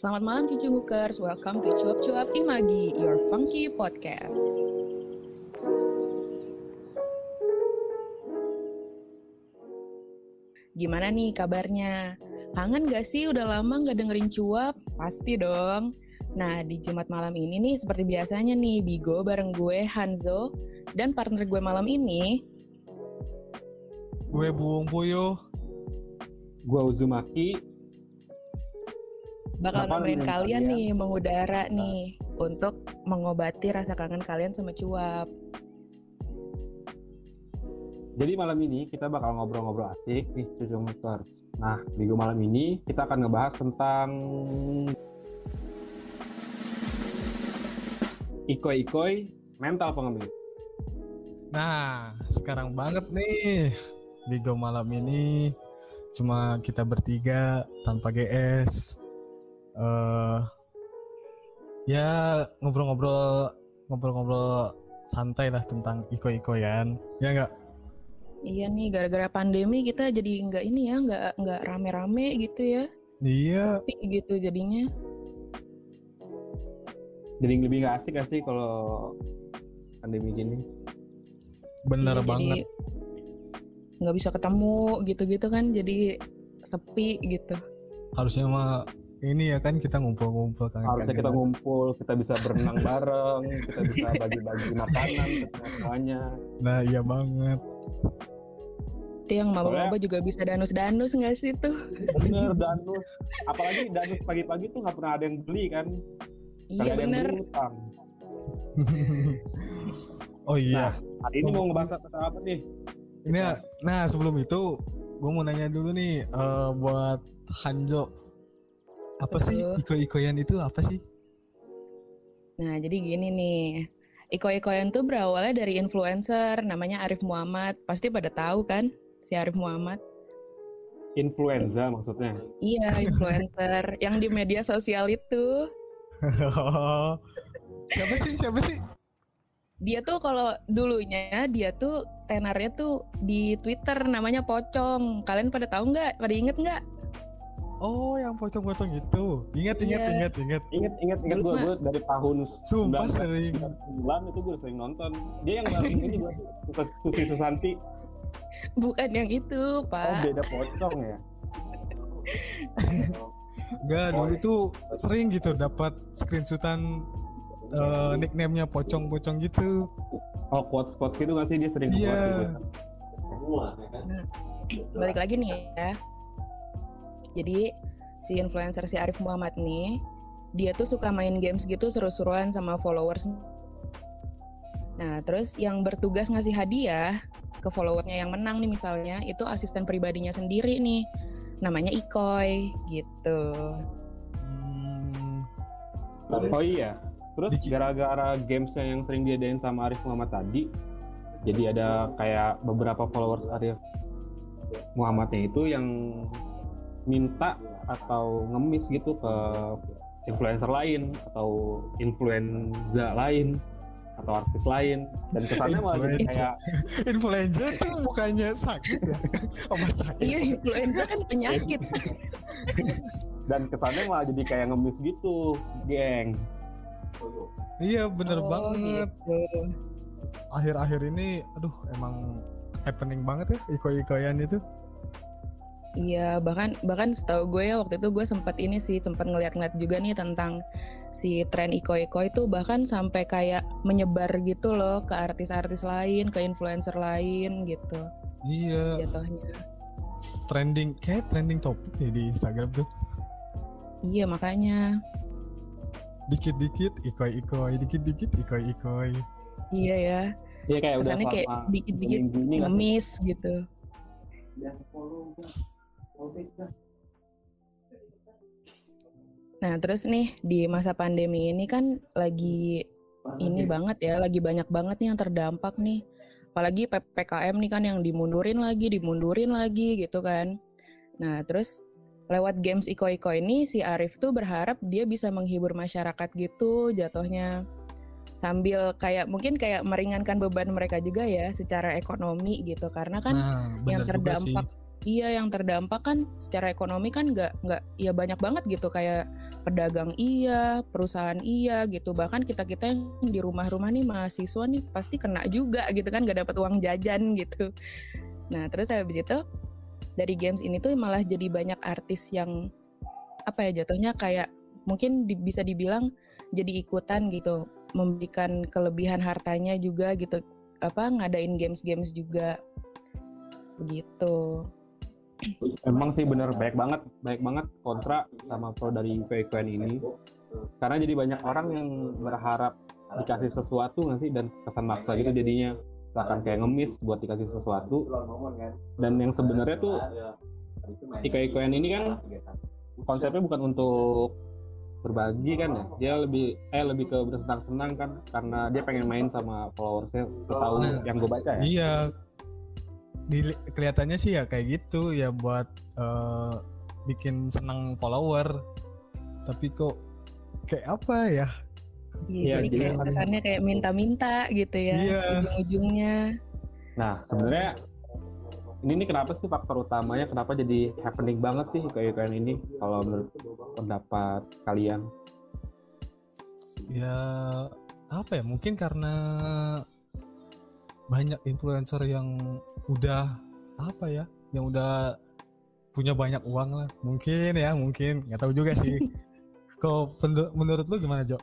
Selamat malam Cucu Hookers, welcome to Cuap Cuap Imagi, your funky podcast. Gimana nih kabarnya? Kangen gak sih udah lama gak dengerin cuap? Pasti dong. Nah, di Jumat malam ini nih seperti biasanya nih, Bigo bareng gue Hanzo dan partner gue malam ini Gue Buung Puyo. Gua Uzumaki. Bakal nemenin kalian nih mengudara nih untuk mengobati rasa kangen kalian sama cuap. Jadi malam ini kita bakal ngobrol-ngobrol asik nih Cucu Makers. Nah, di malam ini kita akan ngebahas tentang ikoi-ikoi mental pengemis. Nah, sekarang banget nih. Bigo malam ini cuma kita bertiga tanpa GS. Eh ya ngobrol-ngobrol ngobrol-ngobrol santai lah tentang iko-ikoyan. Ya enggak? Iya nih, gara-gara pandemi kita jadi nggak ini ya, nggak nggak rame-rame gitu ya, Iya, sepi gitu jadinya. Jadi lebih nggak asik gak sih kalau pandemi gini? bener Iya, banget. Jadi nggak bisa ketemu gitu-gitu kan, jadi sepi gitu. Harusnya mah ini ya kan kita ngumpul-ngumpul kan. Harusnya kita ngumpul, kita bisa berenang bareng, kita bisa bagi-bagi makanan semuanya. Nah, iya banget. Itu yang maba-maba juga bisa danus-danus nggak sih tuh? Bener, danus. Apalagi danus pagi-pagi tuh nggak pernah ada yang beli kan? Kali Iya bener. oh iya. Hari ini mau ngebahas tentang apa nih? Ini ya, nah sebelum itu gue mau nanya dulu nih eh, buat Hanjo apa sih iko-ikoyan itu apa sih? Nah, jadi gini nih. Iko-ikoyan tuh berawalnya dari influencer namanya Arif Muhammad. Pasti pada tahu kan si Arif Muhammad? Influenza maksudnya. Iya, influencer yang di media sosial itu. siapa sih siapa sih? Dia tuh kalau dulunya dia tuh tenarnya tuh di Twitter namanya Pocong. Kalian pada tahu nggak? Pada inget nggak? Oh yang pocong-pocong itu. Ingat ingat Iya. ingat ingat. Ingat ingat ingat gue gue dari tahun Sumpah sering. 1999 itu gue sering nonton. Dia yang ini gue Susi Susanti. Bukan yang itu, Oh Pak. beda pocong ya. Enggak dulu tuh sering gitu dapat screenshotan eh, nickname-nya pocong-pocong gitu. Oh quotes quotes gitu nggak sih dia sering Iya. nge-quote gitu. Balik lagi nih ya. Jadi si influencer si Arif Muhammad nih, dia tuh suka main games gitu seru-seruan sama followers. Nah, terus yang bertugas ngasih hadiah ke followersnya yang menang nih misalnya, itu asisten pribadinya sendiri nih. Namanya Ikoy gitu. Hmm, Oh iya. Terus gara-gara gamesnya yang sering diadain sama Arif Muhammad tadi, jadi ada kayak beberapa followers Arif Muhammadnya itu yang minta atau ngemis gitu ke influencer lain atau influenza lain atau artis lain dan kesannya malah jadi Influencer. kayak influenza tuh bukannya sakit ya? Obat sakit. Iya, influenza kan penyakit. dan kesannya malah jadi kayak ngemis gitu, geng. Iya bener Oh, banget. gitu. Akhir-akhir ini, aduh emang happening banget ya iko-ikoyan itu. Iya, bahkan bahkan setahu gue ya waktu itu gue sempat ini sih sempat ngeliat-ngeliat juga nih tentang si tren iko-iko itu bahkan sampai kayak menyebar gitu loh ke artis-artis lain, ke influencer lain gitu Iya, jatuhnya. trending kayak trending topik deh di Instagram tuh. Iya, makanya. Dikit-dikit ikoi-ikoi, dikit-dikit ikoi-ikoi. Iya ya. Iya kayak udah Kesannya kayak selama dikit-dikit minggu ini nggak sih? Nah, terus nih di masa pandemi ini kan lagi ini banget ya, lagi banyak banget nih yang terdampak nih. Apalagi PPKM nih kan yang dimundurin lagi, dimundurin lagi gitu kan. Nah, terus lewat games Iko-Iko ini si Arif tuh berharap dia bisa menghibur masyarakat gitu jatuhnya. Sambil kayak mungkin kayak meringankan beban mereka juga ya secara ekonomi gitu karena kan Nah, yang terdampak iya yang terdampak kan secara ekonomi kan nggak nggak ya banyak banget gitu kayak pedagang iya, perusahaan iya gitu. Bahkan kita-kita yang di rumah-rumah nih mahasiswa nih pasti kena juga gitu kan gak dapat uang jajan gitu. Nah, terus habis itu dari games ini tuh malah jadi banyak artis yang apa ya jatuhnya kayak mungkin di, bisa dibilang jadi ikutan gitu, memberikan kelebihan hartanya juga gitu apa ngadain games-games juga begitu. Emang sih bener baik banget, baik banget kontra sama pro dari PQN ini. Karena jadi banyak orang yang berharap dikasih sesuatu nanti dan kesan maksa gitu jadinya. Bahkan kayak ngemis buat dikasih sesuatu. Dan yang sebenarnya tuh IKIKN ini kan konsepnya bukan untuk berbagi kan ya? Dia lebih eh lebih ke bersenang-senang kan. Karena dia pengen main sama followersnya setahu yang gue baca ya. Iya di, kelihatannya sih ya kayak gitu ya buat uh, bikin senang follower tapi kok kayak apa ya Iya, jadi kayak kesannya kayak minta-minta gitu ya iya. ujung-ujungnya. Nah, sebenarnya ini nih kenapa sih faktor utamanya kenapa jadi happening banget sih kayak kayak ini kalau menurut pendapat kalian ya apa ya mungkin karena banyak influencer yang udah apa ya yang udah punya banyak uang lah mungkin ya mungkin nggak tahu juga sih kok menurut lu gimana Jo?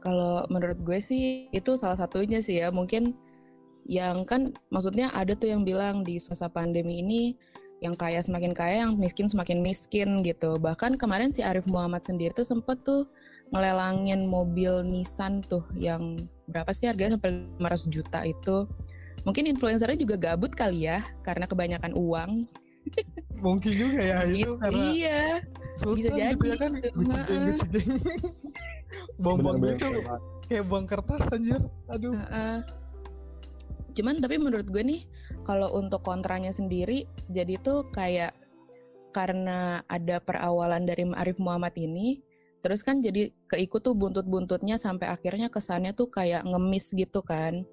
Kalau menurut gue sih itu salah satunya sih ya mungkin yang kan maksudnya ada tuh yang bilang di masa pandemi ini yang kaya semakin kaya, yang miskin semakin miskin gitu. Bahkan kemarin si Arif Muhammad sendiri tuh sempet tuh ngelelangin mobil Nissan tuh yang berapa sih harganya sampai 500 juta itu. Mungkin influencernya juga gabut kali ya karena kebanyakan uang. Mungkin juga ya itu karena iya. Sultan bisa jadi gitu ya kan gucigeng gucigeng. Bom-bom gitu kayak buang kertas anjir. Aduh. Uh -uh Cuman tapi menurut gue nih kalau untuk kontranya sendiri jadi tuh kayak karena ada perawalan dari Arif Muhammad ini terus kan jadi keikut tuh buntut-buntutnya sampai akhirnya kesannya tuh kayak ngemis gitu kan.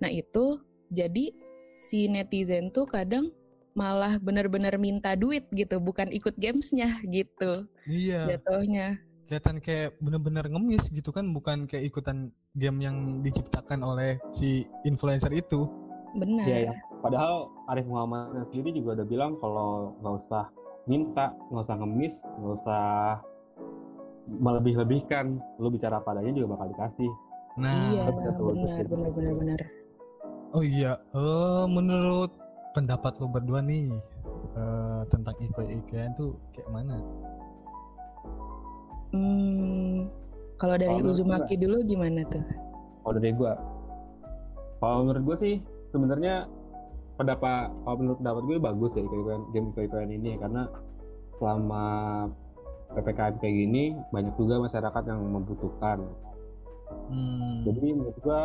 Nah, itu jadi si netizen tuh kadang malah bener-bener minta duit gitu, bukan ikut gamesnya gitu. Iya. Jatuhnya. Kelihatan kayak bener-bener ngemis gitu kan, bukan kayak ikutan game yang diciptakan oleh si influencer itu. Benar. Iya, ya. Padahal Arif Muhammad sendiri juga udah bilang kalau nggak usah minta, nggak usah ngemis, nggak usah melebih-lebihkan. Lu bicara padanya juga bakal dikasih. Nah, iya, benar, benar, benar, benar. Oh iya, uh, menurut pendapat lu berdua nih uh, tentang Iko Ikean tuh kayak mana? Hmm, kalau dari kalo Uzumaki gue, dulu gimana tuh? Kalau dari gua, kalau menurut gua sih sebenarnya pendapat kalau menurut pendapat gue bagus ya ikut game ikut ini karena selama ppkm kayak gini banyak juga masyarakat yang membutuhkan. Hmm. Jadi menurut gue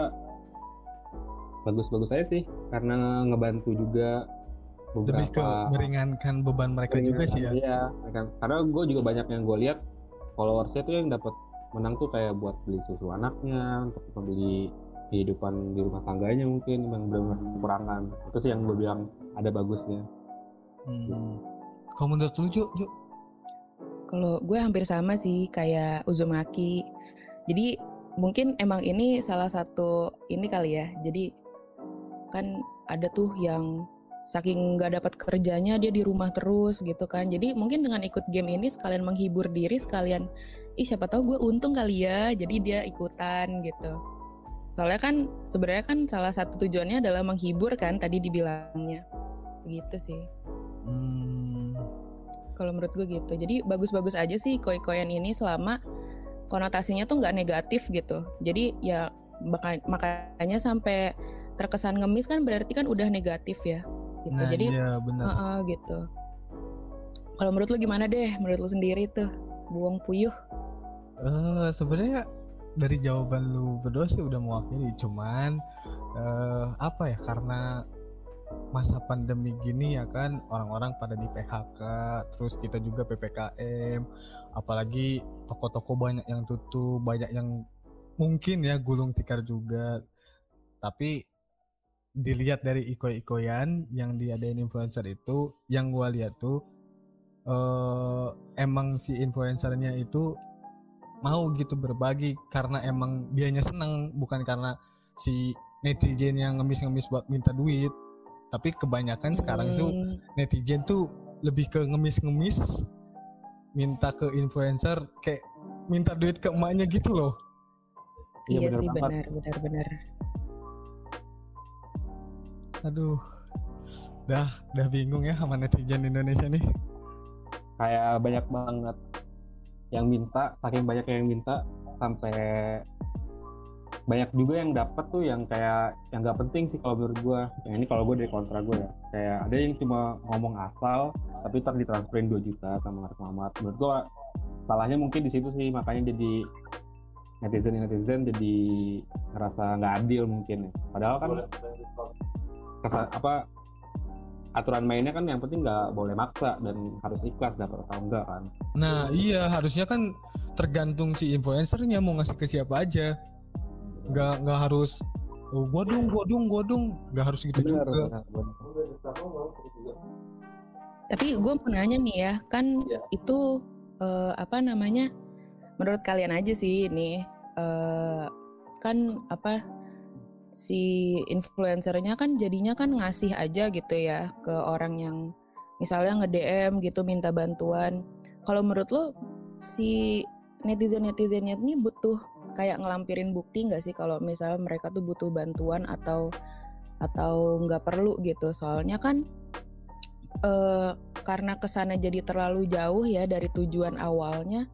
bagus-bagus saya sih karena ngebantu juga beberapa lebih ke meringankan beban mereka juga sih ya. Iya, karena gue juga banyak yang gue lihat followersnya tuh yang dapat menang tuh kayak buat beli susu anaknya untuk membeli kehidupan di rumah tangganya mungkin yang benar-benar kekurangan. Itu sih yang gue bilang ada bagusnya. Hmm. kalau menurut lu Juk, kalau gue hampir sama sih kayak Uzumaki. Jadi mungkin emang ini salah satu ini kali ya. Jadi kan ada tuh yang saking nggak dapat kerjanya dia di rumah terus gitu kan. Jadi mungkin dengan ikut game ini sekalian menghibur diri sekalian ih siapa tahu gue untung kali ya jadi dia ikutan gitu. Soalnya kan sebenarnya kan salah satu tujuannya adalah menghibur kan tadi dibilangnya. Begitu sih. Hmm. kalau menurut gue gitu. Jadi bagus-bagus aja sih koi-koyan ini selama konotasinya tuh nggak negatif gitu. Jadi ya makanya sampai terkesan ngemis kan berarti kan udah negatif ya gitu. Nah, Jadi iya, benar. Uh, uh, gitu. Kalau menurut lu gimana deh? Menurut lu sendiri tuh buang puyuh? Uh, sebenarnya dari jawaban lu berdua sih udah mewakili, cuman uh, apa ya? Karena masa pandemi gini ya kan orang-orang pada di PHK, terus kita juga PPKM, apalagi toko-toko banyak yang tutup, banyak yang mungkin ya gulung tikar juga. Tapi dilihat dari iko-ikoyan yang diadain influencer itu yang gua lihat tuh eh emang si influencernya itu mau gitu berbagi karena emang dianya senang bukan karena si netizen yang ngemis-ngemis buat minta duit. Tapi kebanyakan sekarang tuh Hmm, netizen tuh lebih ke ngemis-ngemis minta ke influencer kayak minta duit ke emaknya gitu loh. Iya, iya bener sih benar benar benar. Aduh. Dah dah bingung ya sama netizen Indonesia nih. Kayak banyak banget yang minta saking banyak yang minta sampai banyak juga yang dapat tuh yang kayak yang nggak penting sih kalau menurut gua. Yang ini kalau gue dari kontra gue ya. Kayak ada yang cuma ngomong asal tapi ntar ditransferin 2 juta sama Arif Muhammad menurut gua salahnya mungkin di situ sih makanya jadi netizen netizen jadi ngerasa nggak adil mungkin ya. Padahal kan kesa- apa aturan mainnya kan yang penting nggak boleh maksa dan harus ikhlas dapat atau enggak kan Nah iya harusnya kan tergantung si influencernya mau ngasih ke siapa aja nggak nggak harus oh, gua dong gua dong gua dong nggak harus gitu Benar, juga benar. Tapi gue mau nanya nih ya, kan Iya. itu eh, apa namanya? Menurut kalian aja sih ini eh, kan apa si influencernya kan jadinya kan ngasih aja gitu ya ke orang yang misalnya nge-DM gitu minta bantuan. Kalau menurut lo si netizen-netizennya ini butuh kayak ngelampirin bukti nggak sih kalau misalnya mereka tuh butuh bantuan atau atau nggak perlu gitu soalnya kan eh karena ke sana jadi terlalu jauh ya dari tujuan awalnya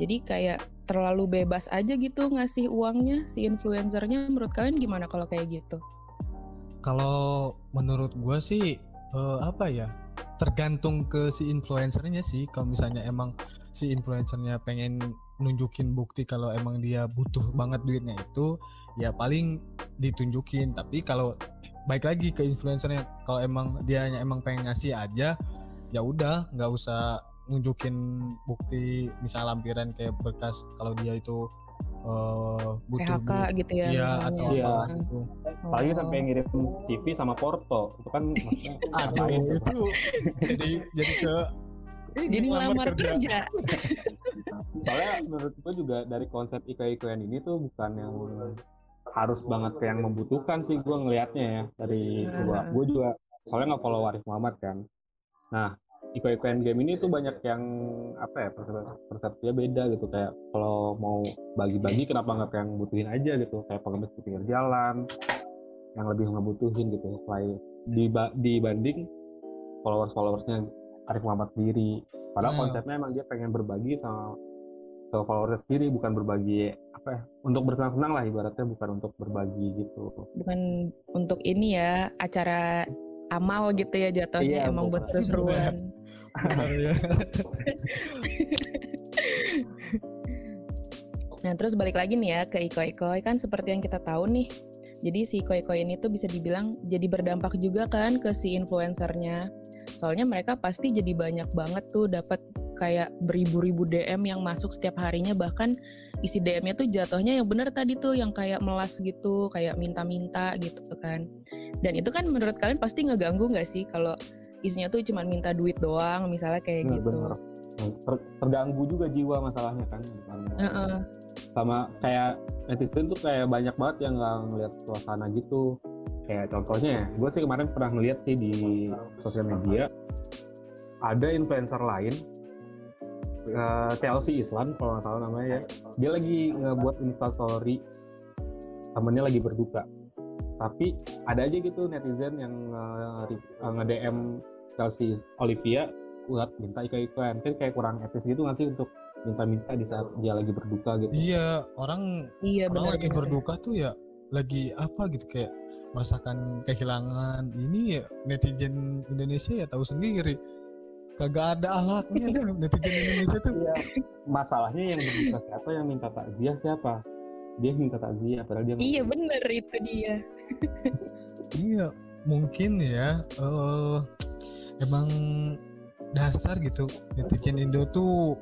jadi kayak terlalu bebas aja gitu ngasih uangnya si influencernya menurut kalian gimana kalau kayak gitu? Kalau menurut gua sih eh, apa ya tergantung ke si influencernya sih. Kalau misalnya emang si influencernya pengen nunjukin bukti kalau emang dia butuh banget duitnya itu ya paling ditunjukin. Tapi kalau baik lagi ke influencernya kalau emang dia emang pengen ngasih aja ya udah nggak usah nunjukin bukti misal lampiran kayak berkas kalau dia itu eh, butuh PHK duit. gitu ya Iya misalnya. atau Iya. apa gitu. apalagi Oh. sampai ngirim CV sama porto itu kan maksudnya Aduh tuh? itu jadi jadi ke ini jadi ngelamar kerja, soalnya menurut gue juga dari konsep iko-ikoan ini tuh bukan yang harus banget ke yang membutuhkan sih gue ngelihatnya ya dari gua Hmm. gue juga soalnya nggak follow Arif Muhammad kan nah iko-ikoan game ini tuh banyak yang apa ya persep- persepsinya beda gitu. Kayak kalau mau bagi-bagi kenapa nggak yang butuhin aja gitu? Kayak pengemis di pinggir jalan yang lebih ngebutuhin gitu selain diba- dibanding followers followersnya Arif Muhammad sendiri. Padahal Nah. konsepnya emang dia pengen berbagi sama ke followersnya sendiri bukan berbagi apa ya untuk bersenang-senang lah ibaratnya bukan untuk berbagi gitu. Bukan untuk ini ya acara amal gitu ya jatuhnya Iya, emang buat seru-seruan. Nah terus balik lagi nih ya ke Iko-Iko kan seperti yang kita tahu nih Jadi si Iko-Iko ini tuh bisa dibilang jadi berdampak juga kan ke si influencernya. Soalnya mereka pasti jadi banyak banget tuh dapat kayak beribu-ribu DM yang masuk setiap harinya Bahkan isi DM-nya tuh jatuhnya yang bener tadi tuh yang kayak melas gitu Kayak minta-minta gitu kan Dan itu kan menurut kalian pasti ngeganggu nggak sih kalau isinya tuh cuma minta duit doang misalnya kayak gitu Bener-bener. Ter- terganggu juga jiwa masalahnya kan bukan Heeh. sama kayak netizen tuh kayak banyak banget yang nggak ngeliat suasana gitu kayak contohnya gue sih kemarin pernah ngeliat sih di sosial media ada influencer lain eh, TLC Islam kalau nggak salah namanya ya. Dia lagi ngebuat instastory temennya lagi berduka. Tapi ada aja gitu netizen yang nge- eh, nge-DM TLC Olivia buat minta ikut-ikutan kan kayak kurang etis gitu nggak sih untuk minta-minta di saat dia lagi berduka gitu? Iya, orang Iya orang benar lagi berduka tuh ya lagi apa gitu kayak merasakan kehilangan. Ini ya netizen Indonesia ya tahu sendiri kagak ada alatnya dah netizen Indonesia tuh. Iya. Masalahnya yang berduka siapa? Yang minta takziah siapa? Dia minta takziah padahal dia Iya bener itu dia. iya mungkin ya eh emang dasar gitu netizen Indo tuh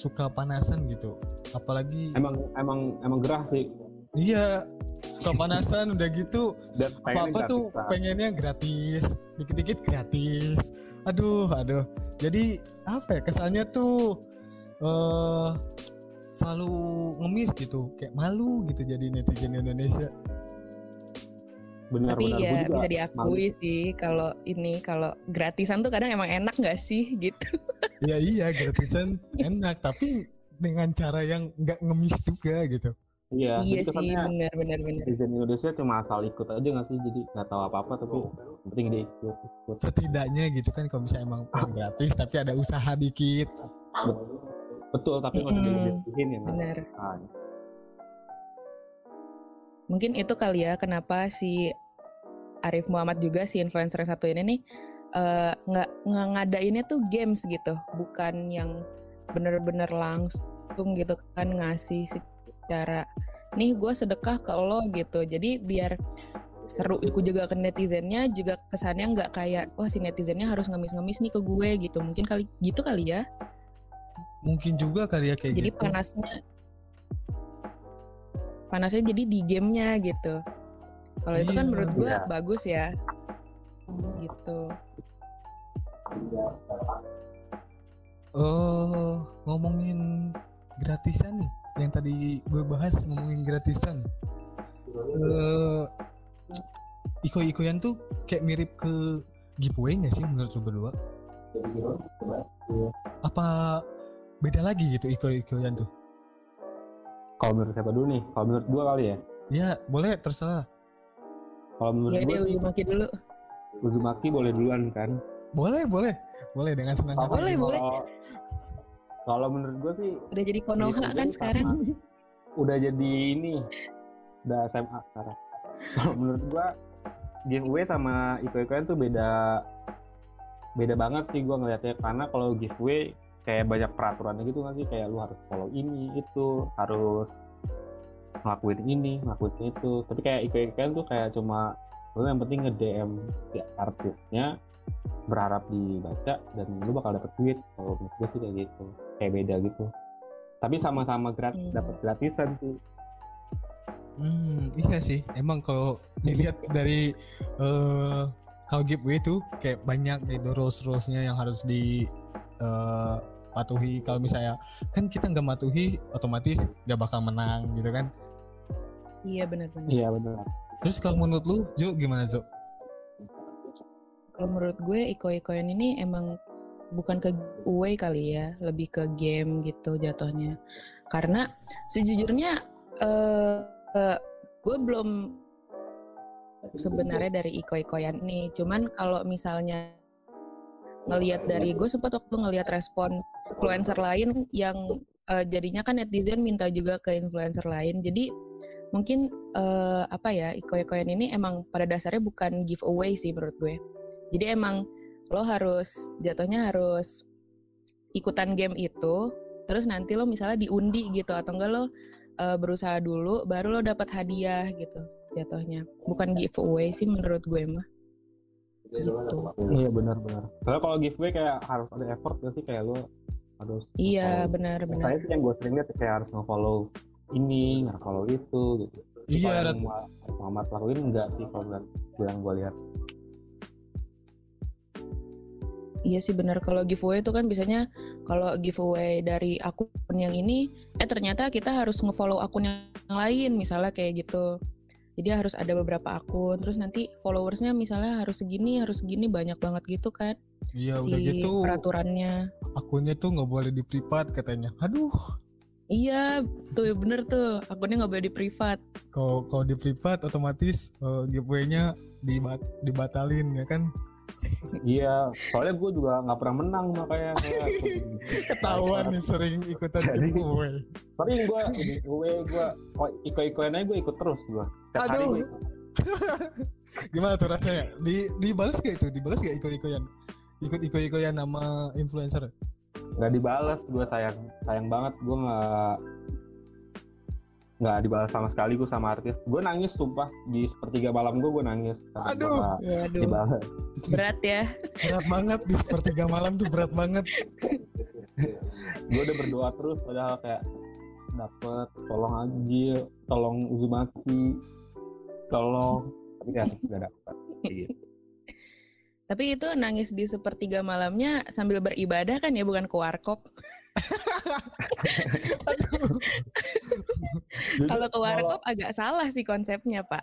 suka panasan gitu. Apalagi Emang emang emang gerah sih. Iya suka panasan udah gitu. Dan apa apa tuh pengennya gratis dikit-dikit gratis aduh aduh. Jadi apa ya kesannya tuh eh selalu ngemis gitu. Kayak malu gitu jadi netizen Indonesia. Benar Tapi benar. Ya juga bisa diakui sih kalau ini kalau gratisan tuh kadang emang enak nggak sih gitu. ya iya gratisan enak. Tapi dengan cara yang nggak ngemis juga gitu iya iya sih kesannya benar benar benar. netizen Indonesia cuma asal ikut aja nggak sih jadi nggak tahu apa apa tapi penting dia ikut ikut setidaknya gitu kan kalau misalnya emang pengen gratis tapi ada usaha dikit betul tapi nggak usah Mm-mm. dilebihin ya. Benar. Ah, Mungkin itu kali ya kenapa si Arif Muhammad juga si influencer yang satu ini nih eh, nggak nggak ngadainnya tuh games gitu, bukan yang bener-bener langsung gitu kan ngasih secara nih gue sedekah ke lo gitu. Jadi biar seru juga ke netizennya juga kesannya nggak kayak wah si netizennya harus ngemis-ngemis nih ke gue gitu. Mungkin kali gitu kali ya. mungkin juga kali ya kayak Jadi gitu panasnya panasnya jadi di gamenya gitu. Kalau itu kan Iya, menurut gue iya. bagus ya. Gitu. Oh, ngomongin gratisan nih, yang tadi gue bahas ngomongin gratisan. Eh, iko-ikoyan tuh kayak mirip ke giveaway nggak sih menurut lu berdua? Apa beda lagi gitu iko-ikoyan tuh? kalau menurut siapa dulu nih kalau menurut gua kali ya Ya boleh terserah. kalau menurut Ya sih Uzumaki dulu. Uzumaki boleh duluan kan Boleh boleh boleh dengan senang hati. Boleh, boleh. Kalau- menurut gua sih Udah jadi Konoha Giveaway kan sama- sekarang. udah jadi ini udah SMA sekarang. Kalau menurut gua giveaway sama iko-ikoan tuh beda beda banget sih gua ngeliatnya. Karena kalau giveaway kayak banyak peraturannya gitu nggak sih? Kayak lu harus follow ini itu harus ngelakuin ini ngelakuin itu. Tapi kayak iko-ikoan tuh kayak cuma lu yang penting nge DM si artisnya berharap dibaca dan lu bakal dapet duit. Kalau menurut gue sih kayak gitu kayak beda gitu tapi sama-sama gratis Hmm. dapat gratisan sih Hmm, iya sih. Emang kalau dilihat dari eh kalau giveaway itu kayak banyak gitu rules rulesnya yang harus di eh, patuhi. Kalau misalnya kan kita nggak matuhi, otomatis nggak bakal menang gitu kan. Iya benar-benar. iya benar Terus kalau menurut lu, Jo gimana Zo? Kalau menurut gue iko-ikoyan ini emang bukan ke giveaway kali ya, lebih ke game gitu jatuhnya. Karena sejujurnya eh eh, gue belum sebenarnya dari iko-ikoyan ini. Cuman kalau misalnya ngelihat dari gue sempat waktu ngelihat respon influencer lain yang eh, jadinya kan netizen minta juga ke influencer lain. Jadi mungkin eh, apa ya iko-ikoyan ini emang pada dasarnya bukan giveaway sih menurut gue. Jadi emang lo harus jatuhnya harus ikutan game itu, terus nanti lo misalnya diundi gitu atau enggak lo eh, berusaha dulu, baru lo dapat hadiah gitu jatuhnya. Bukan giveaway sih menurut gue mah. Gitu. iya benar benar soalnya kalau giveaway kayak harus ada effort gak sih kayak lu harus Iya benar-benar. saya sih yang gue sering lihat kayak harus nge-follow ini nge-follow itu gitu Iya, Muhammad lakuin enggak sih kalau yang gue lihat Iya sih benar kalau giveaway itu kan biasanya kalau giveaway dari akun yang ini eh ternyata kita harus ngefollow akun yang lain misalnya kayak gitu. Jadi harus ada beberapa akun terus nanti followersnya misalnya harus segini harus segini banyak banget gitu kan Iya si udah gitu peraturannya. akunnya tuh nggak boleh di privat katanya. Aduh, Iya tuh bener tuh akunnya nggak boleh di privat. kalau kalau di privat otomatis eh, giveaway-nya dibat dibatalin ya kan? Iya soalnya gue juga nggak pernah menang makanya Ketahuan nih sering ikutan Jadi- giveaway. tapi gue gue gue oh, iko ikoin aja gue ikut terus gue Aduh. ikut. Gimana tuh rasanya? Di dibalas gak itu? Dibalas gak iko-ikoyan? Ikut iko-ikoyan nama influencer. nggak dibalas gue sayang sayang banget gue nggak nggak dibalas sama sekali gue sama artis gue nangis sumpah di sepertiga malam gue gue nangis gua Aduh. dibalas berat ya. Berat banget di sepertiga malam tuh berat banget. gue udah berdoa terus padahal kayak dapet tolong Agil tolong Uzumaki tolong tapi kan nggak dapet gitu. Tapi itu nangis di sepertiga malamnya sambil beribadah kan ya, bukan ke warkop. Kalau ke warkop agak salah sih konsepnya, Pak.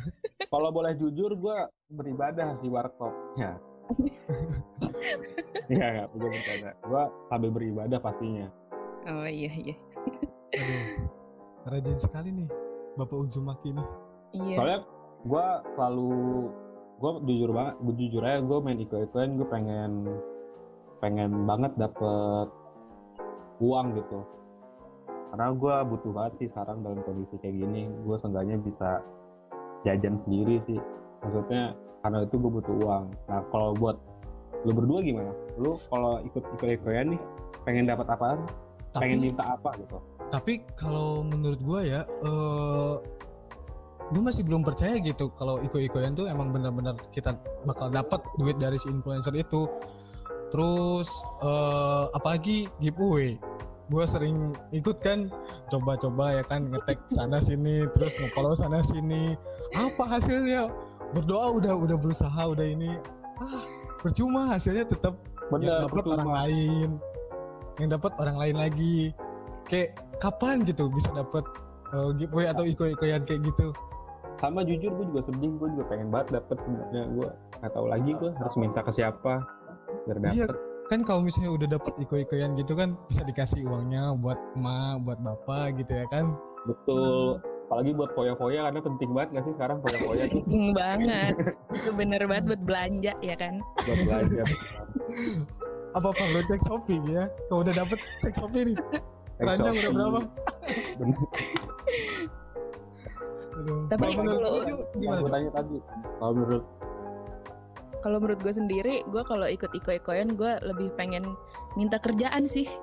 Kalau boleh jujur, gue beribadah di warkop. Ya. Iya, nggak, gue bercanda. Gue sambil beribadah pastinya. Oh iya iya. Aduh, rajin sekali nih Bapak Ujumaki nih. Iya. Soalnya gue selalu, gue jujur banget, gue jujur aja, gue main iko-ikoan, gue pengen pengen banget dapet uang gitu. Karena gue butuh banget sih sekarang dalam kondisi kayak gini, gue seenggaknya bisa jajan sendiri sih. Maksudnya karena itu gue butuh uang. Nah kalau buat lu berdua gimana? Lu kalau ikut iko-ikoan nih, pengen dapat apaan? Pengen minta apa gitu? tapi kalau menurut gua ya eh gue masih belum percaya gitu kalau iko-ikoyan tuh emang benar-benar kita bakal dapat duit dari si influencer itu terus eh apalagi giveaway gue sering ikut kan coba-coba ya kan ngetek sana sini terus nge-follow sana sini. Apa hasilnya? Berdoa udah udah berusaha udah ini. Ah percuma hasilnya tetap Bener, yang dapat orang lain. Yang dapat orang lain lagi. Kayak kapan gitu bisa dapat uh, giveaway atau iko-ikoyan kayak gitu? Sama jujur gue juga sedih. Gue juga pengen banget dapet sebenarnya. Gue nggak tahu lagi gue harus minta ke siapa biar Iya. Dapet kan kalau misalnya udah dapat iko-ikoyan gitu kan bisa dikasih uangnya buat emak buat bapak gitu ya kan? Betul. Apalagi buat foya-foya karena penting banget gak sih sekarang foya-foya tuh? Penting banget. Itu bener banget buat belanja ya kan. buat belajar apa perlu cek shopee ya? Kalau udah dapet cek shopee nih. Keranjang udah berapa. Tapi Kalau gimana gue tanya tadi kalau menurut Kalau menurut gue sendiri, gue kalau ikut iko-ikoyan gue lebih pengen minta kerjaan sih.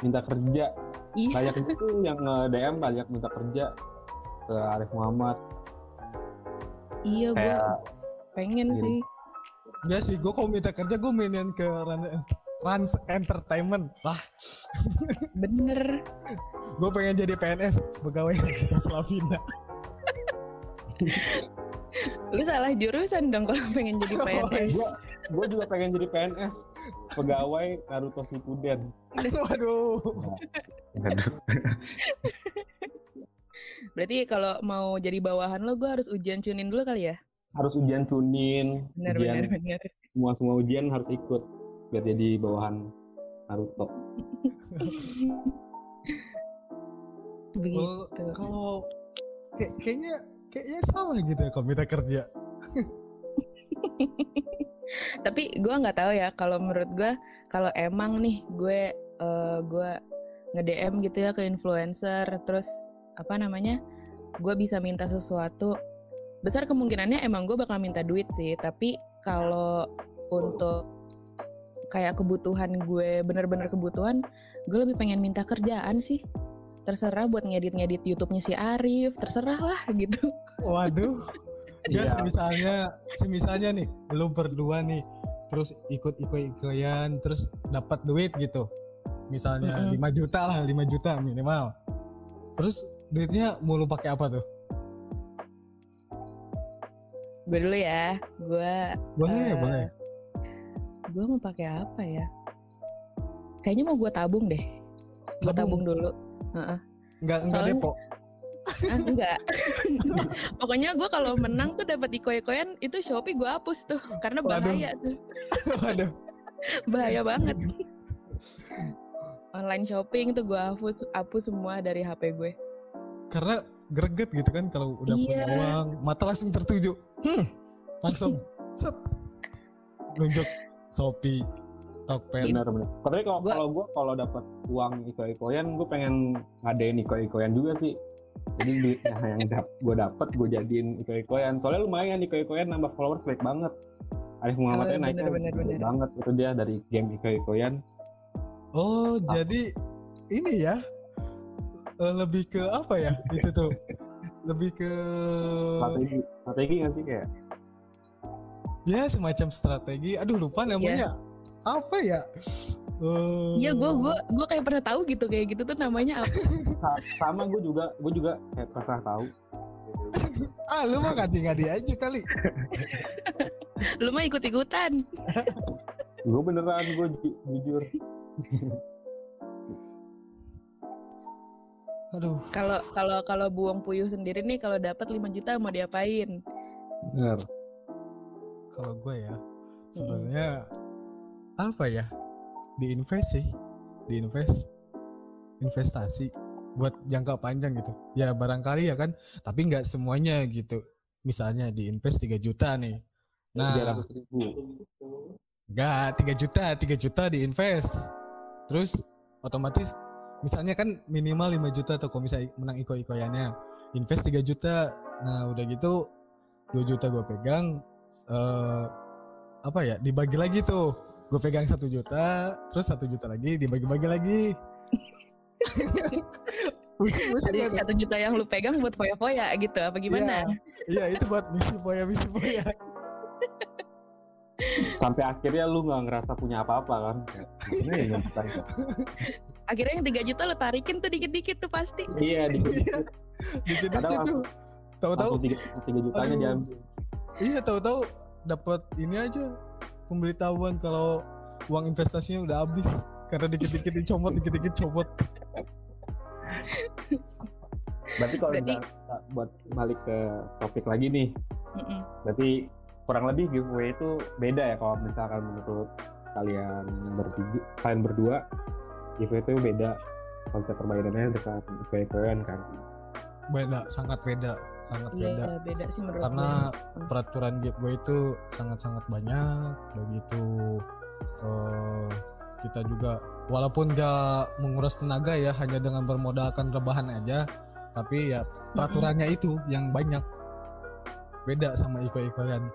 minta kerja Iya. banyak itu yang nge DM banyak minta kerja ke Arif Muhammad Iya gue pengen Iya. sih. Enggak sih, gue kalau minta kerja gue mainin ke Rans, Entertainment. Wah, Bener. gue pengen jadi PNS, pegawai Slavina. Lu salah jurusan dong kalau pengen jadi Oh, PNS. gue gue juga pengen jadi PNS pegawai Naruto Shippuden Waduh. Berarti kalau mau jadi bawahan lo, gue harus ujian cunin dulu kali ya? harus ujian tunin Bener ujian bener bener. semua semua ujian harus ikut biar jadi bawahan Naruto Begitu. Kalau kayak, kayaknya kayaknya salah gitu ya kalau minta kerja. Tapi gue nggak tahu ya. Kalau menurut gue, kalau emang nih gue eh, gue nge DM gitu ya ke influencer, terus apa namanya, gue bisa minta sesuatu. Besar kemungkinannya emang gue bakal minta duit sih. Tapi kalau untuk kayak kebutuhan gue bener-bener kebutuhan, gue lebih pengen minta kerjaan sih. Terserah buat ngedit-ngedit YouTube-nya si Arif, terserah lah gitu. Waduh. Ya misalnya, misalnya nih, lu berdua nih, terus ikut ikut ikoyan, terus dapat duit gitu. Misalnya Mm-mm. 5 juta lah, 5 juta minimal. Terus duitnya mau lu pakai apa tuh? Gue dulu ya, gue Boleh, Eh, boleh. gue mau pakai apa ya? Kayaknya mau gue tabung deh. Gue tabung dulu. Enggak enggak soalnya- depo. Ah, enggak. Pokoknya gue kalau menang tuh dapat iko-ikoyan itu Shopee gue hapus tuh karena Waduh. bahaya tuh. Waduh. Bahaya banget. Online shopping tuh gue hapus hapus semua dari HP gue. Karena greget gitu kan kalau udah punya Iya. uang, mata langsung tertuju. Hmm. Langsung set. Nunjuk Shopee, Tokped. benar benar tapi kalau Gua- kalau gue kalau dapat uang iko-ikoyan gue pengen ngadain iko-ikoyan juga sih jadi duitnya yang dap gue dapat gue jadiin iko-ikoyan soalnya lumayan iko-ikoyan nambah followers baik banget Arif Muhammadnya Oh, naiknya bener, bener, baik bener. banget itu dia dari game iko-ikoyan Oh, jadi ini ya eh, lebih ke apa ya itu tuh? Lebih ke strategi strategi nggak sih kayak ya semacam strategi. Aduh lupa namanya. Apa ya? Eh, Iya gue gue gue kayak pernah tahu gitu kayak gitu tuh namanya apa? sa- sama gue juga gue juga kayak pernah tahu ah lu mah ngadi-ngadi aja kali Lu mah ikut-ikutan. gue beneran gue ju- jujur aduh Kalau kalau kalau buang puyuh sendiri nih kalau dapat 5 juta mau diapain? bener kalau gue ya sebenarnya apa ya? Diinvest sih. Diinvest. Investasi. Buat jangka panjang gitu. Ya barangkali ya kan. Tapi nggak semuanya gitu. Misalnya diinvest 3 juta nih. Tiga nah. Nggak 3 juta. 3 juta diinvest. Terus otomatis misalnya kan minimal 5 juta atau kalau misalnya menang iko-ikoyannya. Invest 3 juta. Nah udah gitu 2 juta gue pegang eh apa ya dibagi lagi tuh. Gue pegang satu juta terus satu juta lagi dibagi-bagi lagi. Jadi ya, satu juta yang lu pegang buat foya-foya gitu apa gimana? Iya itu buat misi boya misi boya sampai akhirnya lu nggak ngerasa punya apa-apa kan? Ini ya. Akhirnya yang 3 juta lu tarikin tuh dikit-dikit tuh pasti. iya dikit dikit-dikit. Kadang tuh. tahu-tahu. tiga tiga jutanya diambil. Iya tahu-tahu dapat ini aja pemberitahuan kalau uang investasinya udah habis karena dikit-dikit dicomot dikit-dikit copot. berarti kalau Berarti- buat balik ke topik lagi nih Mm-mm. berarti kurang lebih giveaway itu beda ya kalau misalkan menurut kalian bertiga kalian berdua giveaway itu beda konsep permainannya dengan giveaway kan Beda, sangat beda, sangat Iya beda. beda sih menurut Karena gue. peraturan giveaway itu sangat-sangat banyak, begitu eh, kita juga walaupun gak menguras tenaga ya hanya dengan bermodalkan rebahan aja, tapi ya peraturannya itu yang banyak beda sama iko-ikoyan.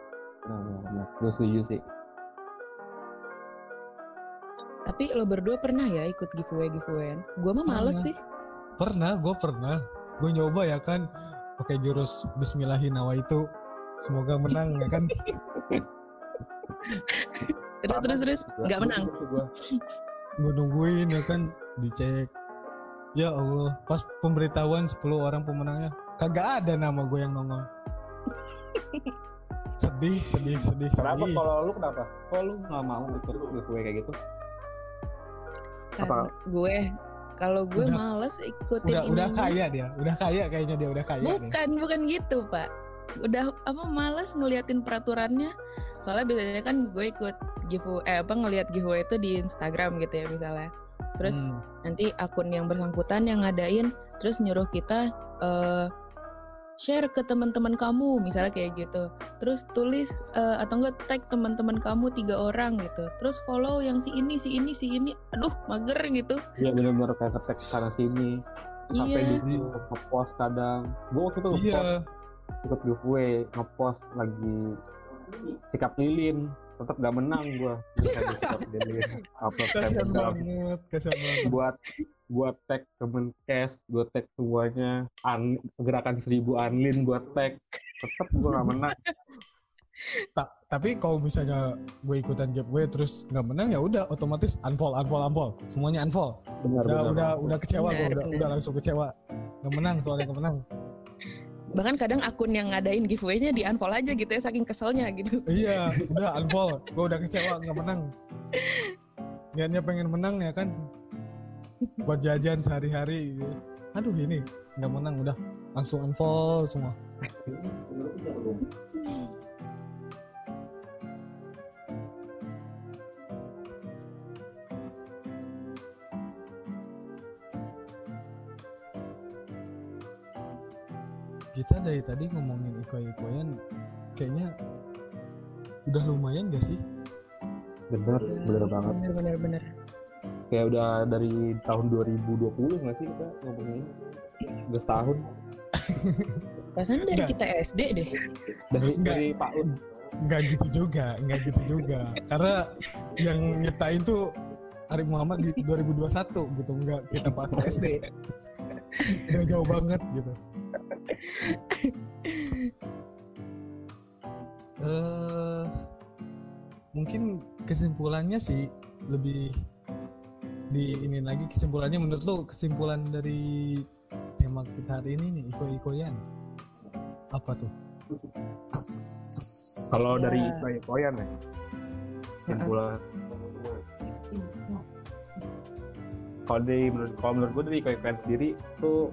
nah, nah, gue setuju sih Tapi lo berdua pernah ya ikut giveaway giveawayan? Gue mah males Pernah. sih. Pernah, gue pernah. Gue nyoba ya kan, pakai jurus Bismillahinawa itu. Semoga menang ya kan. Terus terus terus nggak menang. Gua- Gue nungguin ya kan, dicek. Ya Allah, pas pemberitahuan 10 orang pemenangnya, kagak ada nama gue yang nongol. sedih, sedih, sedih. kenapa sedih. kalau lu kenapa kok lu nggak mau ikut giveaway kayak gitu Karena gue kalau gue Udah- males ikutin Udah, udah ininya. kaya dia, udah kaya kayaknya dia udah kaya nih. Bukan, bukan gitu, Pak. Udah apa males ngeliatin peraturannya. Soalnya biasanya kan gue ikut giveaway eh apa ngeliat giveaway itu di Instagram gitu ya misalnya. Terus Hmm. nanti akun yang bersangkutan yang ngadain terus nyuruh kita eh share ke teman-teman kamu misalnya kayak gitu. Terus tulis eh, atau enggak tag teman-teman kamu tiga orang gitu. Terus follow yang si ini si ini si ini. Aduh mager gitu. Iya benar-benar kayak ngetek sana sini. Sampai iya. gitu ngepost kadang. Gue waktu itu Iya, ngepost ikut giveaway ngepost lagi sikap lilin tetap gak menang gue upload Telegram. banget, banget. buat buat tag Kemenkes, gue tag semuanya, an, gerakan seribu anlin gue tag, tetap gue gak menang. Ta- tapi kalau misalnya gue ikutan giveaway terus nggak menang ya udah otomatis unfollow unfollow unfollow semuanya unfollow Benar udah benar. udah udah kecewa gue Benar, udah, benar. udah langsung kecewa nggak menang soalnya nggak menang bahkan kadang akun yang ngadain giveaway-nya di unfollow aja gitu ya saking keselnya gitu. Iya udah unfollow. Gue udah kecewa nggak menang. Niatnya pengen menang ya kan? Buat jajan sehari-hari gitu. aduh ini nggak menang udah. Langsung unfollow semua kita dari tadi ngomongin iko-ikoyan kayaknya udah lumayan gak sih Bener, bener banget. bener bener bener Kayak udah dari tahun 2020 nggak sih kita ngomongin? Udah setahun. perasaan dari Enggak. kita SD deh Dari, Nggak. dari Pak Un. nggak gitu juga nggak gitu juga karena yang nyiptain tuh Arif Muhammad di 2021 gitu nggak kita pas SD udah jauh banget gitu eh mungkin kesimpulannya sih lebih di ini lagi kesimpulannya menurut lo kesimpulan dari tema kita hari ini nih iko ikoyan apa tuh Kalau Iya. dari Ikoy Koyan ya, kesimpulan. Kalau dari menurut kalau menurut gue dari Ikoy Koyan sendiri tuh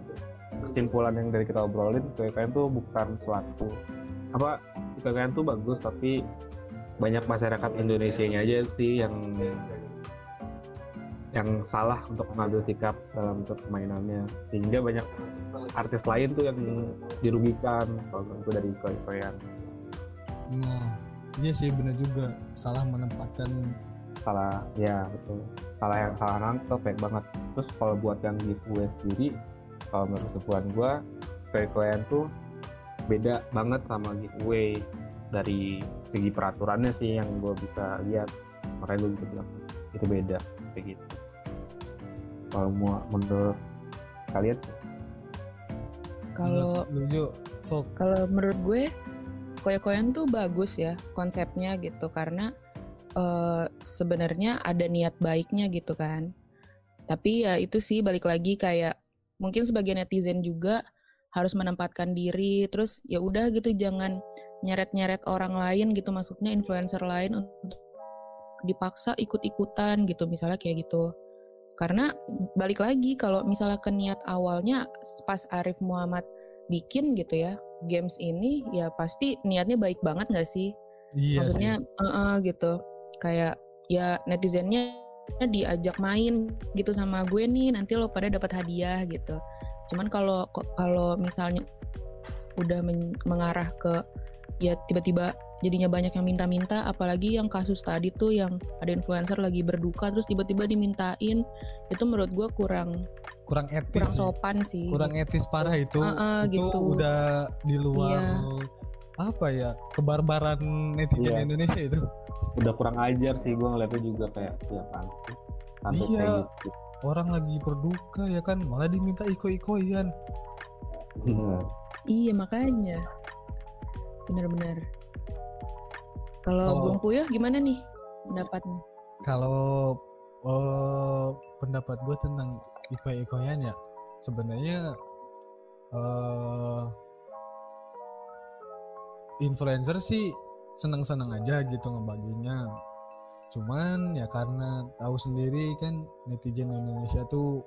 kesimpulan yang dari kita obrolin Koyan tuh bukan suatu. Apa Koyan tuh bagus tapi banyak masyarakat Indonesia-nya aja sih yang yang salah untuk mengambil sikap dalam permainannya. Sehingga banyak artis lain tuh yang dirugikan kalau gue dari Koyan nah iya sih bener juga. Salah menempatkan salah ya betul. Salah yang salah nangkep baik banget. Terus kalau buat yang giveaway sendiri kalau menurut kesimpulan gue kue-kuean tuh beda banget sama giveaway dari segi peraturannya sih yang gue bisa lihat. Makanya gue bisa bilang itu beda kayak gitu. Kalau mau menurut kalian? Kalau sok kalau menurut gue koya-koyan tuh bagus ya konsepnya gitu. Karena eh, sebenarnya ada niat baiknya gitu kan. Tapi ya itu sih balik lagi kayak mungkin sebagai netizen juga harus menempatkan diri terus ya udah gitu jangan nyeret-nyeret orang lain gitu maksudnya influencer lain untuk dipaksa ikut-ikutan gitu misalnya kayak gitu. Karena balik lagi kalau misalnya ke niat awalnya pas Arif Muhammad bikin gitu ya games ini ya pasti niatnya baik banget nggak sih? Iya maksudnya sih. eh, eh, gitu. Kayak ya netizennya diajak main gitu sama gue nih nanti lo pada dapat hadiah gitu cuman kalau kalau misalnya udah men- mengarah ke ya tiba-tiba jadinya banyak yang minta-minta apalagi yang kasus tadi tuh yang ada influencer lagi berduka terus tiba-tiba dimintain itu menurut gue kurang kurang etis kurang sopan sih kurang etis parah itu Heeh, itu gitu. udah di luar Iya. apa ya kebarbaran netizen Iya. Indonesia itu udah kurang ajar sih gue ngeliatnya juga kayak ya kan Iya. gitu orang lagi berduka ya kan malah diminta iko-ikoyan Iya makanya bener-bener. Kalau Kalau- Bung Puyuh gimana nih pendapatnya? kalau eh, pendapat gue tentang iko-ikoyan ya sebenarnya eh influencer sih seneng-seneng aja gitu ngebaginya. Cuman ya karena tahu sendiri kan netizen Indonesia tuh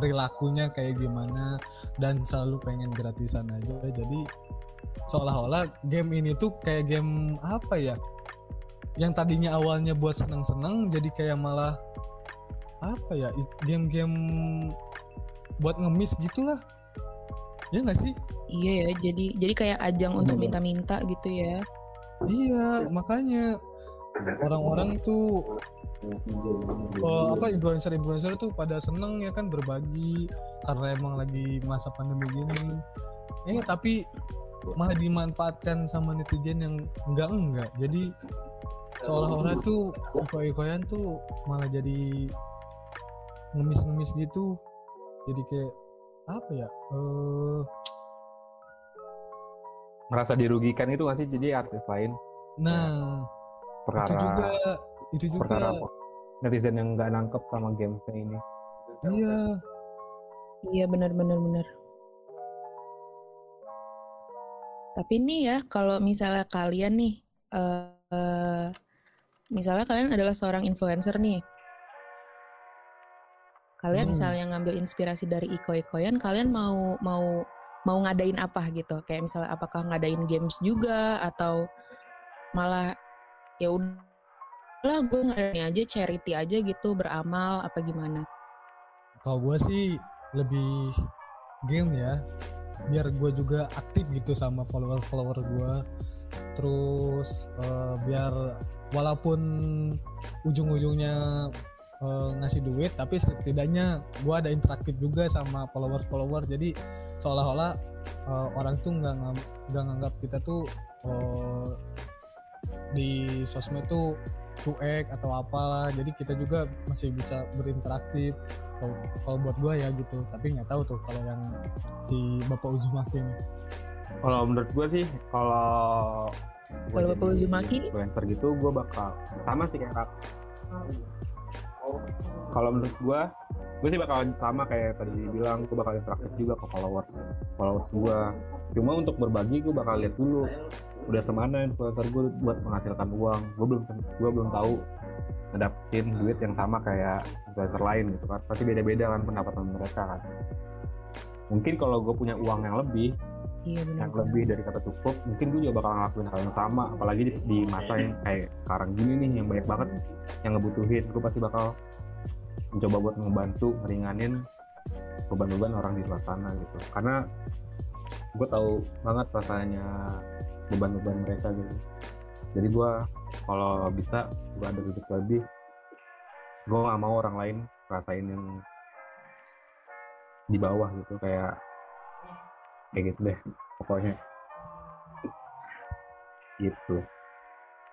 perilakunya kayak gimana dan selalu pengen gratisan aja. Jadi seolah-olah game ini tuh kayak game apa ya? Yang tadinya awalnya buat seneng-seneng jadi kayak malah apa ya? Game-game buat ngemis gitulah. Ya nggak sih? Iya ya, jadi jadi kayak ajang untuk minta-minta gitu ya. Iya makanya orang-orang tuh eh, apa influencer-influencer tuh pada seneng ya kan berbagi karena emang lagi masa pandemi gini. Eh tapi malah dimanfaatkan sama netizen yang enggak enggak. Jadi seolah-olah tuh iko-ikoyan tuh malah jadi ngemis-ngemis gitu. Jadi kayak apa ya eh merasa dirugikan itu nggak sih? Jadi artis lain? Nah perkara itu juga itu juga. perkara netizen yang nggak nangkep sama gamesnya ini. Iya. Iya benar-benar benar. Tapi nih ya kalau misalnya kalian nih, eh eh, misalnya kalian adalah seorang influencer nih, kalian Hmm. misalnya ngambil inspirasi dari iko-ikoyan, kalian mau mau mau ngadain apa gitu? Kayak misalnya apakah ngadain games juga atau malah ya udah gue ngadain aja charity aja gitu beramal apa gimana? kalau gue sih lebih game ya biar gue juga aktif gitu sama follower-follower gue terus eh, biar walaupun ujung-ujungnya eh, ngasih duit tapi setidaknya gue ada interaktif juga sama followers-follower jadi seolah-olah eh, orang tuh nggak nggak nganggap kita tuh eh, di sosmed tuh cuek atau apalah. Jadi kita juga masih bisa berinteraksi kalau buat gua ya gitu. Tapi nggak tahu tuh kalau yang si bapak Uzumaki ini. Kalau menurut gue sih kalau Kalau Bapak Uzumaki? influencer gitu gue bakal sama sih kayak Rak. Kalau menurut gue gue sih bakal sama kayak tadi bilang gue bakal interaktif juga ke followers followers gue cuma untuk berbagi gue bakal lihat dulu udah semana influencer gue buat menghasilkan uang. Gue belum gue belum tahu ngedapetin duit yang sama kayak influencer lain gitu kan. Pasti beda-beda kan pendapatan mereka kan. Mungkin kalau gue punya uang yang lebih Iya yang lebih dari kata cukup mungkin gue juga bakal ngelakuin hal yang sama apalagi di, di masa yang kayak sekarang gini nih yang banyak banget yang ngebutuhin. Gue pasti bakal mencoba buat membantu meringanin beban-beban orang di luar sana gitu. Karena gue tahu banget rasanya beban-beban mereka gitu. Jadi gue kalau bisa gue ada rezeki lebih gue gak mau orang lain rasain yang di bawah gitu. Kayak kayak gitu deh pokoknya gitu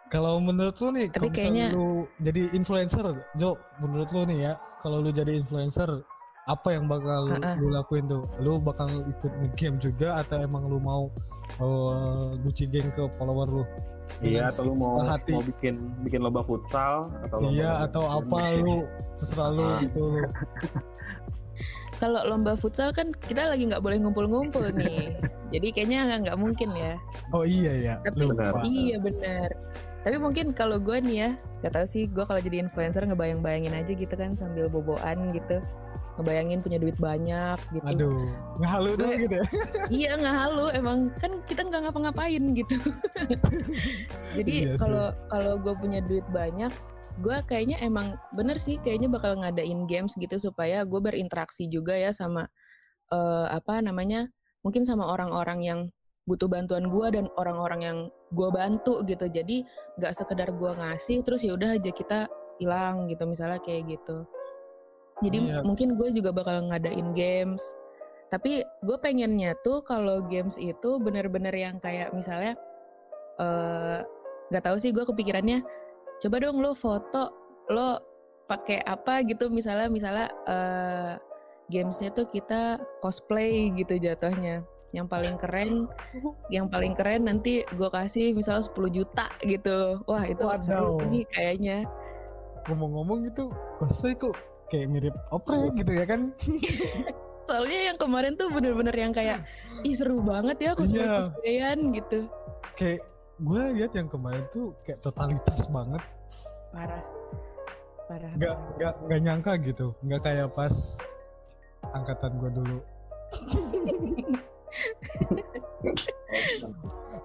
Kalau menurut lu nih, kalau kayaknya- lu jadi influencer, Jo, menurut lu nih ya, kalau lu jadi influencer, apa yang bakal Ah, ah. lu lakuin tuh? Lu bakal ikut nge-game juga atau emang lu mau uh, guci geng ke follower lu? Iya, atau lu mau hati. mau bikin bikin lomba futsal atau lomba Iya, lomba atau game. apa lu terserah lu Ah. gitu lu. Kalau lomba futsal kan kita lagi nggak boleh ngumpul-ngumpul nih. Jadi kayaknya nggak- mungkin ya. Oh iya ya, Tapi lupa. iya benar. Tapi mungkin kalau gue nih ya, gak tau sih gue kalau jadi influencer ngebayang-bayangin aja gitu kan sambil boboan gitu. Ngebayangin punya duit banyak gitu. Aduh, dong Gue- gitu ya. iya nggak halu emang kan kita nggak ngapa-ngapain gitu. jadi Iya kalau kalau gue punya duit banyak, gue kayaknya emang bener sih kayaknya bakal ngadain games gitu supaya gue berinteraksi juga ya sama eh, apa namanya mungkin sama orang-orang yang butuh bantuan gue dan orang-orang yang gue bantu gitu. Jadi nggak sekedar gue ngasih terus ya udah aja kita hilang gitu misalnya kayak gitu. Jadi Iya. mungkin gue juga bakal ngadain games. Tapi gue pengennya tuh kalau games itu bener-bener yang kayak misalnya eh, nggak tahu sih gue kepikirannya coba dong lo foto lo pakai apa gitu misalnya misalnya eh gamesnya tuh kita cosplay gitu jatuhnya. Yang paling keren yang paling keren nanti gue kasih misalnya 10 juta gitu. Wah itu seru sih kayaknya. Ngomong-ngomong gitu, cosplay kok kayak mirip opera gitu ya kan? soalnya yang kemarin tuh bener-bener yang kayak ih seru banget ya cosplay Iya. cosplayan gitu. Kayak gue lihat yang kemarin tuh kayak totalitas banget. Parah. Parah. Nggak nggak nggak nyangka gitu. Nggak kayak pas angkatan gue dulu.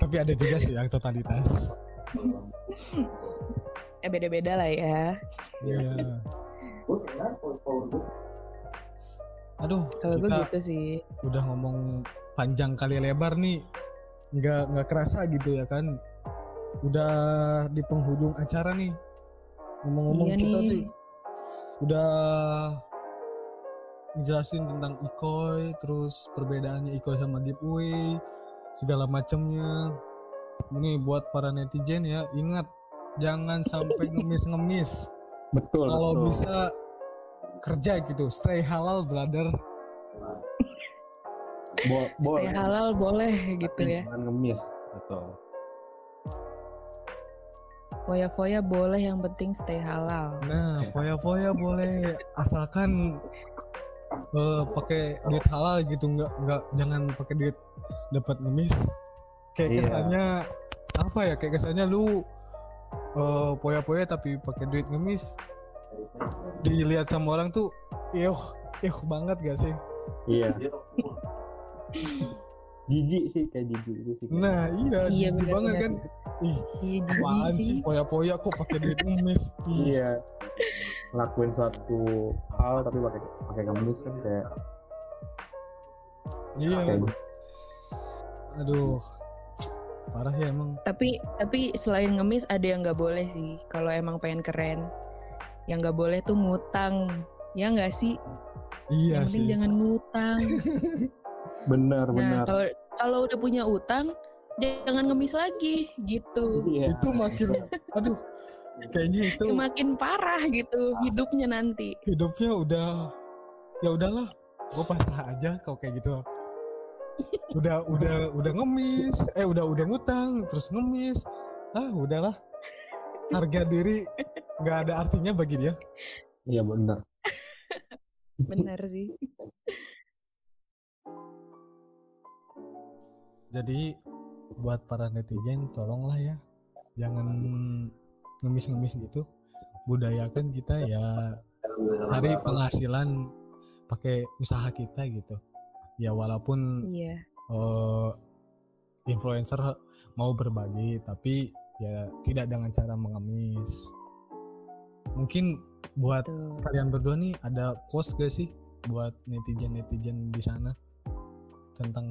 Tapi ada juga sih yang totalitas. Eh beda-beda lah ya. Iya. aduh kalau gue gitu sih. udah ngomong panjang kali lebar nih nggak nggak kerasa gitu ya kan. Udah di penghujung acara nih. Ngomong-ngomong iya kita nih. nih udah ngejelasin tentang Ikoy terus perbedaannya Ikoy sama giveaway segala macamnya. Ini buat para netizen ya ingat jangan sampai ngemis-ngemis. Betul kalau betul. bisa kerja gitu stay halal brother Bo- stay boleh halal boleh gitu tapi ya jangan ngemis betul foya-foya boleh yang penting stay halal Nah, foya-foya boleh asalkan eh, pakai duit halal gitu, nggak nggak jangan pakai duit dapat ngemis. Kayak Iya. kesannya apa ya? Kayak kesannya lu eh, foya-foya tapi pakai duit ngemis. Dilihat sama orang tuh, ih, ih banget gak sih? iya jijik sih kayak jijik itu sih Nah, iya, Iya, jijik banget kan. benar-benar. Ih, iya apaan jijik sih foya-foya kok pakai duit ngemis? Iya lakuin suatu hal tapi pakai pakai ngemis kan kayak iya. kayak Aduh. Parah ya emang. tapi tapi selain ngemis ada yang nggak boleh sih kalau emang pengen keren yang nggak boleh tuh ngutang ya nggak sih Iya yang penting sih. jangan ngutang benar nah benar. kalau kalau udah punya utang jangan ngemis lagi gitu. Iya. Itu makin aduh kayaknya itu makin parah gitu hidupnya nanti. Hidupnya udah ya udahlah gue pasrah aja kalau kayak gitu. Udah udah udah ngemis eh udah udah ngutang terus ngemis. Ah udahlah. Harga diri nggak ada artinya bagi dia. Iya benar. Bener sih. Jadi buat para netizen tolonglah ya. Jangan ngemis-ngemis gitu. Budayakan kita ya cari penghasilan pakai usaha kita gitu. Ya walaupun Iya. eh, influencer mau berbagi tapi ya tidak dengan cara mengemis. Mungkin buat Tuh. kalian berdua nih ada quotes gak sih buat netizen netizen di sana tentang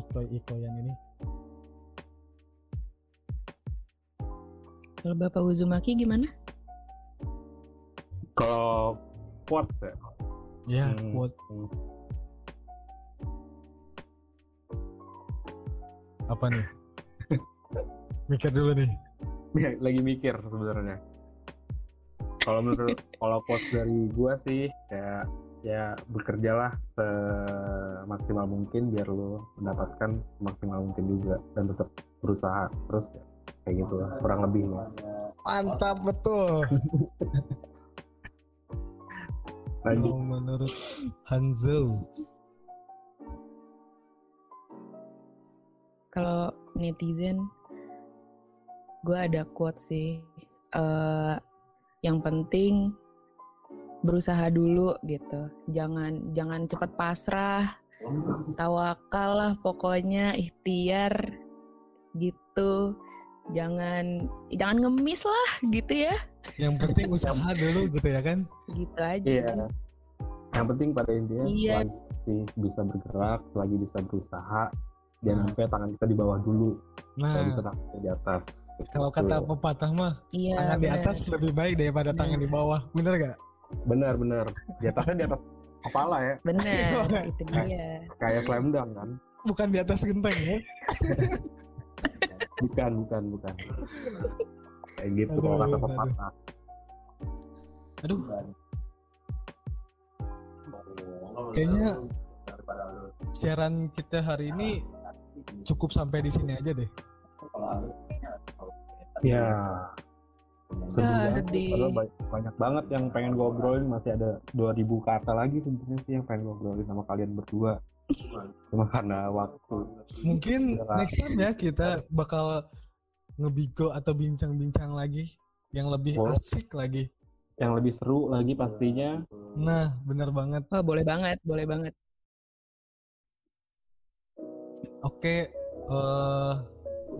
ikoy-ikoyan ini Kalau Bapak Uzumaki gimana? Kalau quote ya, ya Hmm. quote apa nih mikir dulu nih lagi mikir sebenarnya. Kalau menurut kalau quote dari gua sih ya ya bekerjalah semaksimal mungkin biar lo mendapatkan semaksimal mungkin juga dan tetap berusaha terus ya, kayak gitu lah kurang lebihnya. mantap betul Lanjut. kalau menurut Hanzo Kalau netizen, gue ada quote sih. eh yang penting berusaha dulu gitu. Jangan jangan cepat pasrah. Tawakal lah pokoknya ikhtiar gitu. Jangan jangan ngemis lah gitu ya. yang penting usaha dulu gitu ya kan Gitu aja Iya. sih. Yang penting pada intinya Iya. selagi bisa bergerak, selagi bisa berusaha, jangan Nah. sampai tangan kita di bawah dulu, nah kita bisa tangan di atas. kalau Gitu. kata pepatah mah Iya. tangan di bener. atas lebih baik daripada tangan di bawah bener gak benar benar di atasnya di atas kepala ya, Bener, itu dia. kayak slam dunk kan? bukan di atas genteng ya Bukan bukan bukan. Kayak gitu Aduh, kalau kata aduh. pepatah. aduh kayaknya siaran kita hari ini cukup sampai di sini aja deh Ya. Sedih Ya, banget. sedih. Padahal ba- banyak banget yang pengen gue obrolin masih ada 2000 kata lagi sebenarnya sih yang pengen gue obrolin sama kalian berdua. Cuma karena waktu. mungkin Iya. next time ya kita bakal ngebigo atau bincang-bincang lagi yang lebih Oh. asik lagi yang lebih seru lagi pastinya. nah bener banget Wah, boleh banget, boleh banget. Oke, eh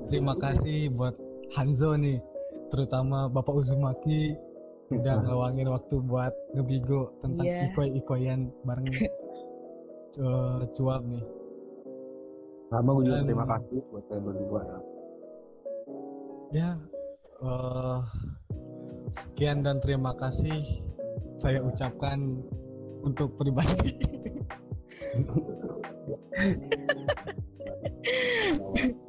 terima kasih buat Hanzo nih, terutama Bapak Uzumaki udah ngeluangin waktu buat ngebigo tentang Iya. ikoy-ikoyan bareng eh, cuap nih. Sama gue juga Dan- terima kasih buat kalian berdua ya. Ya, eh sekian dan terima kasih saya ucapkan untuk pribadi.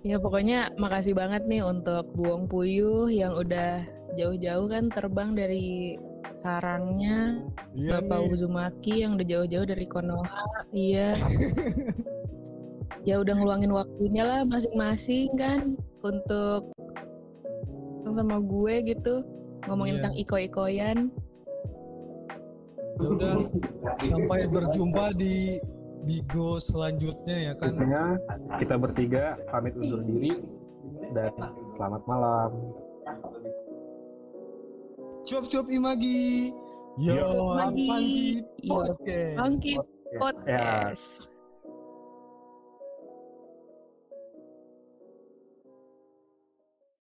Ya pokoknya makasih banget nih untuk Buong Puyuh yang udah jauh-jauh kan terbang dari sarangnya. Iya Bapak nih. Uzumaki yang udah jauh-jauh dari Konoha. Iya. ya udah ngeluangin waktunya lah masing-masing kan untuk sama gue gitu ngomongin Iya. tentang iko-ikoyan. Ya udah sampai berjumpa di Bigo selanjutnya ya kan. Intinya kita bertiga pamit undur diri dan selamat malam. Cuap-cuap Imagi. Yo, Yo, Imagi. Panggi Yo, Podcast. Funky Ya. Podcast.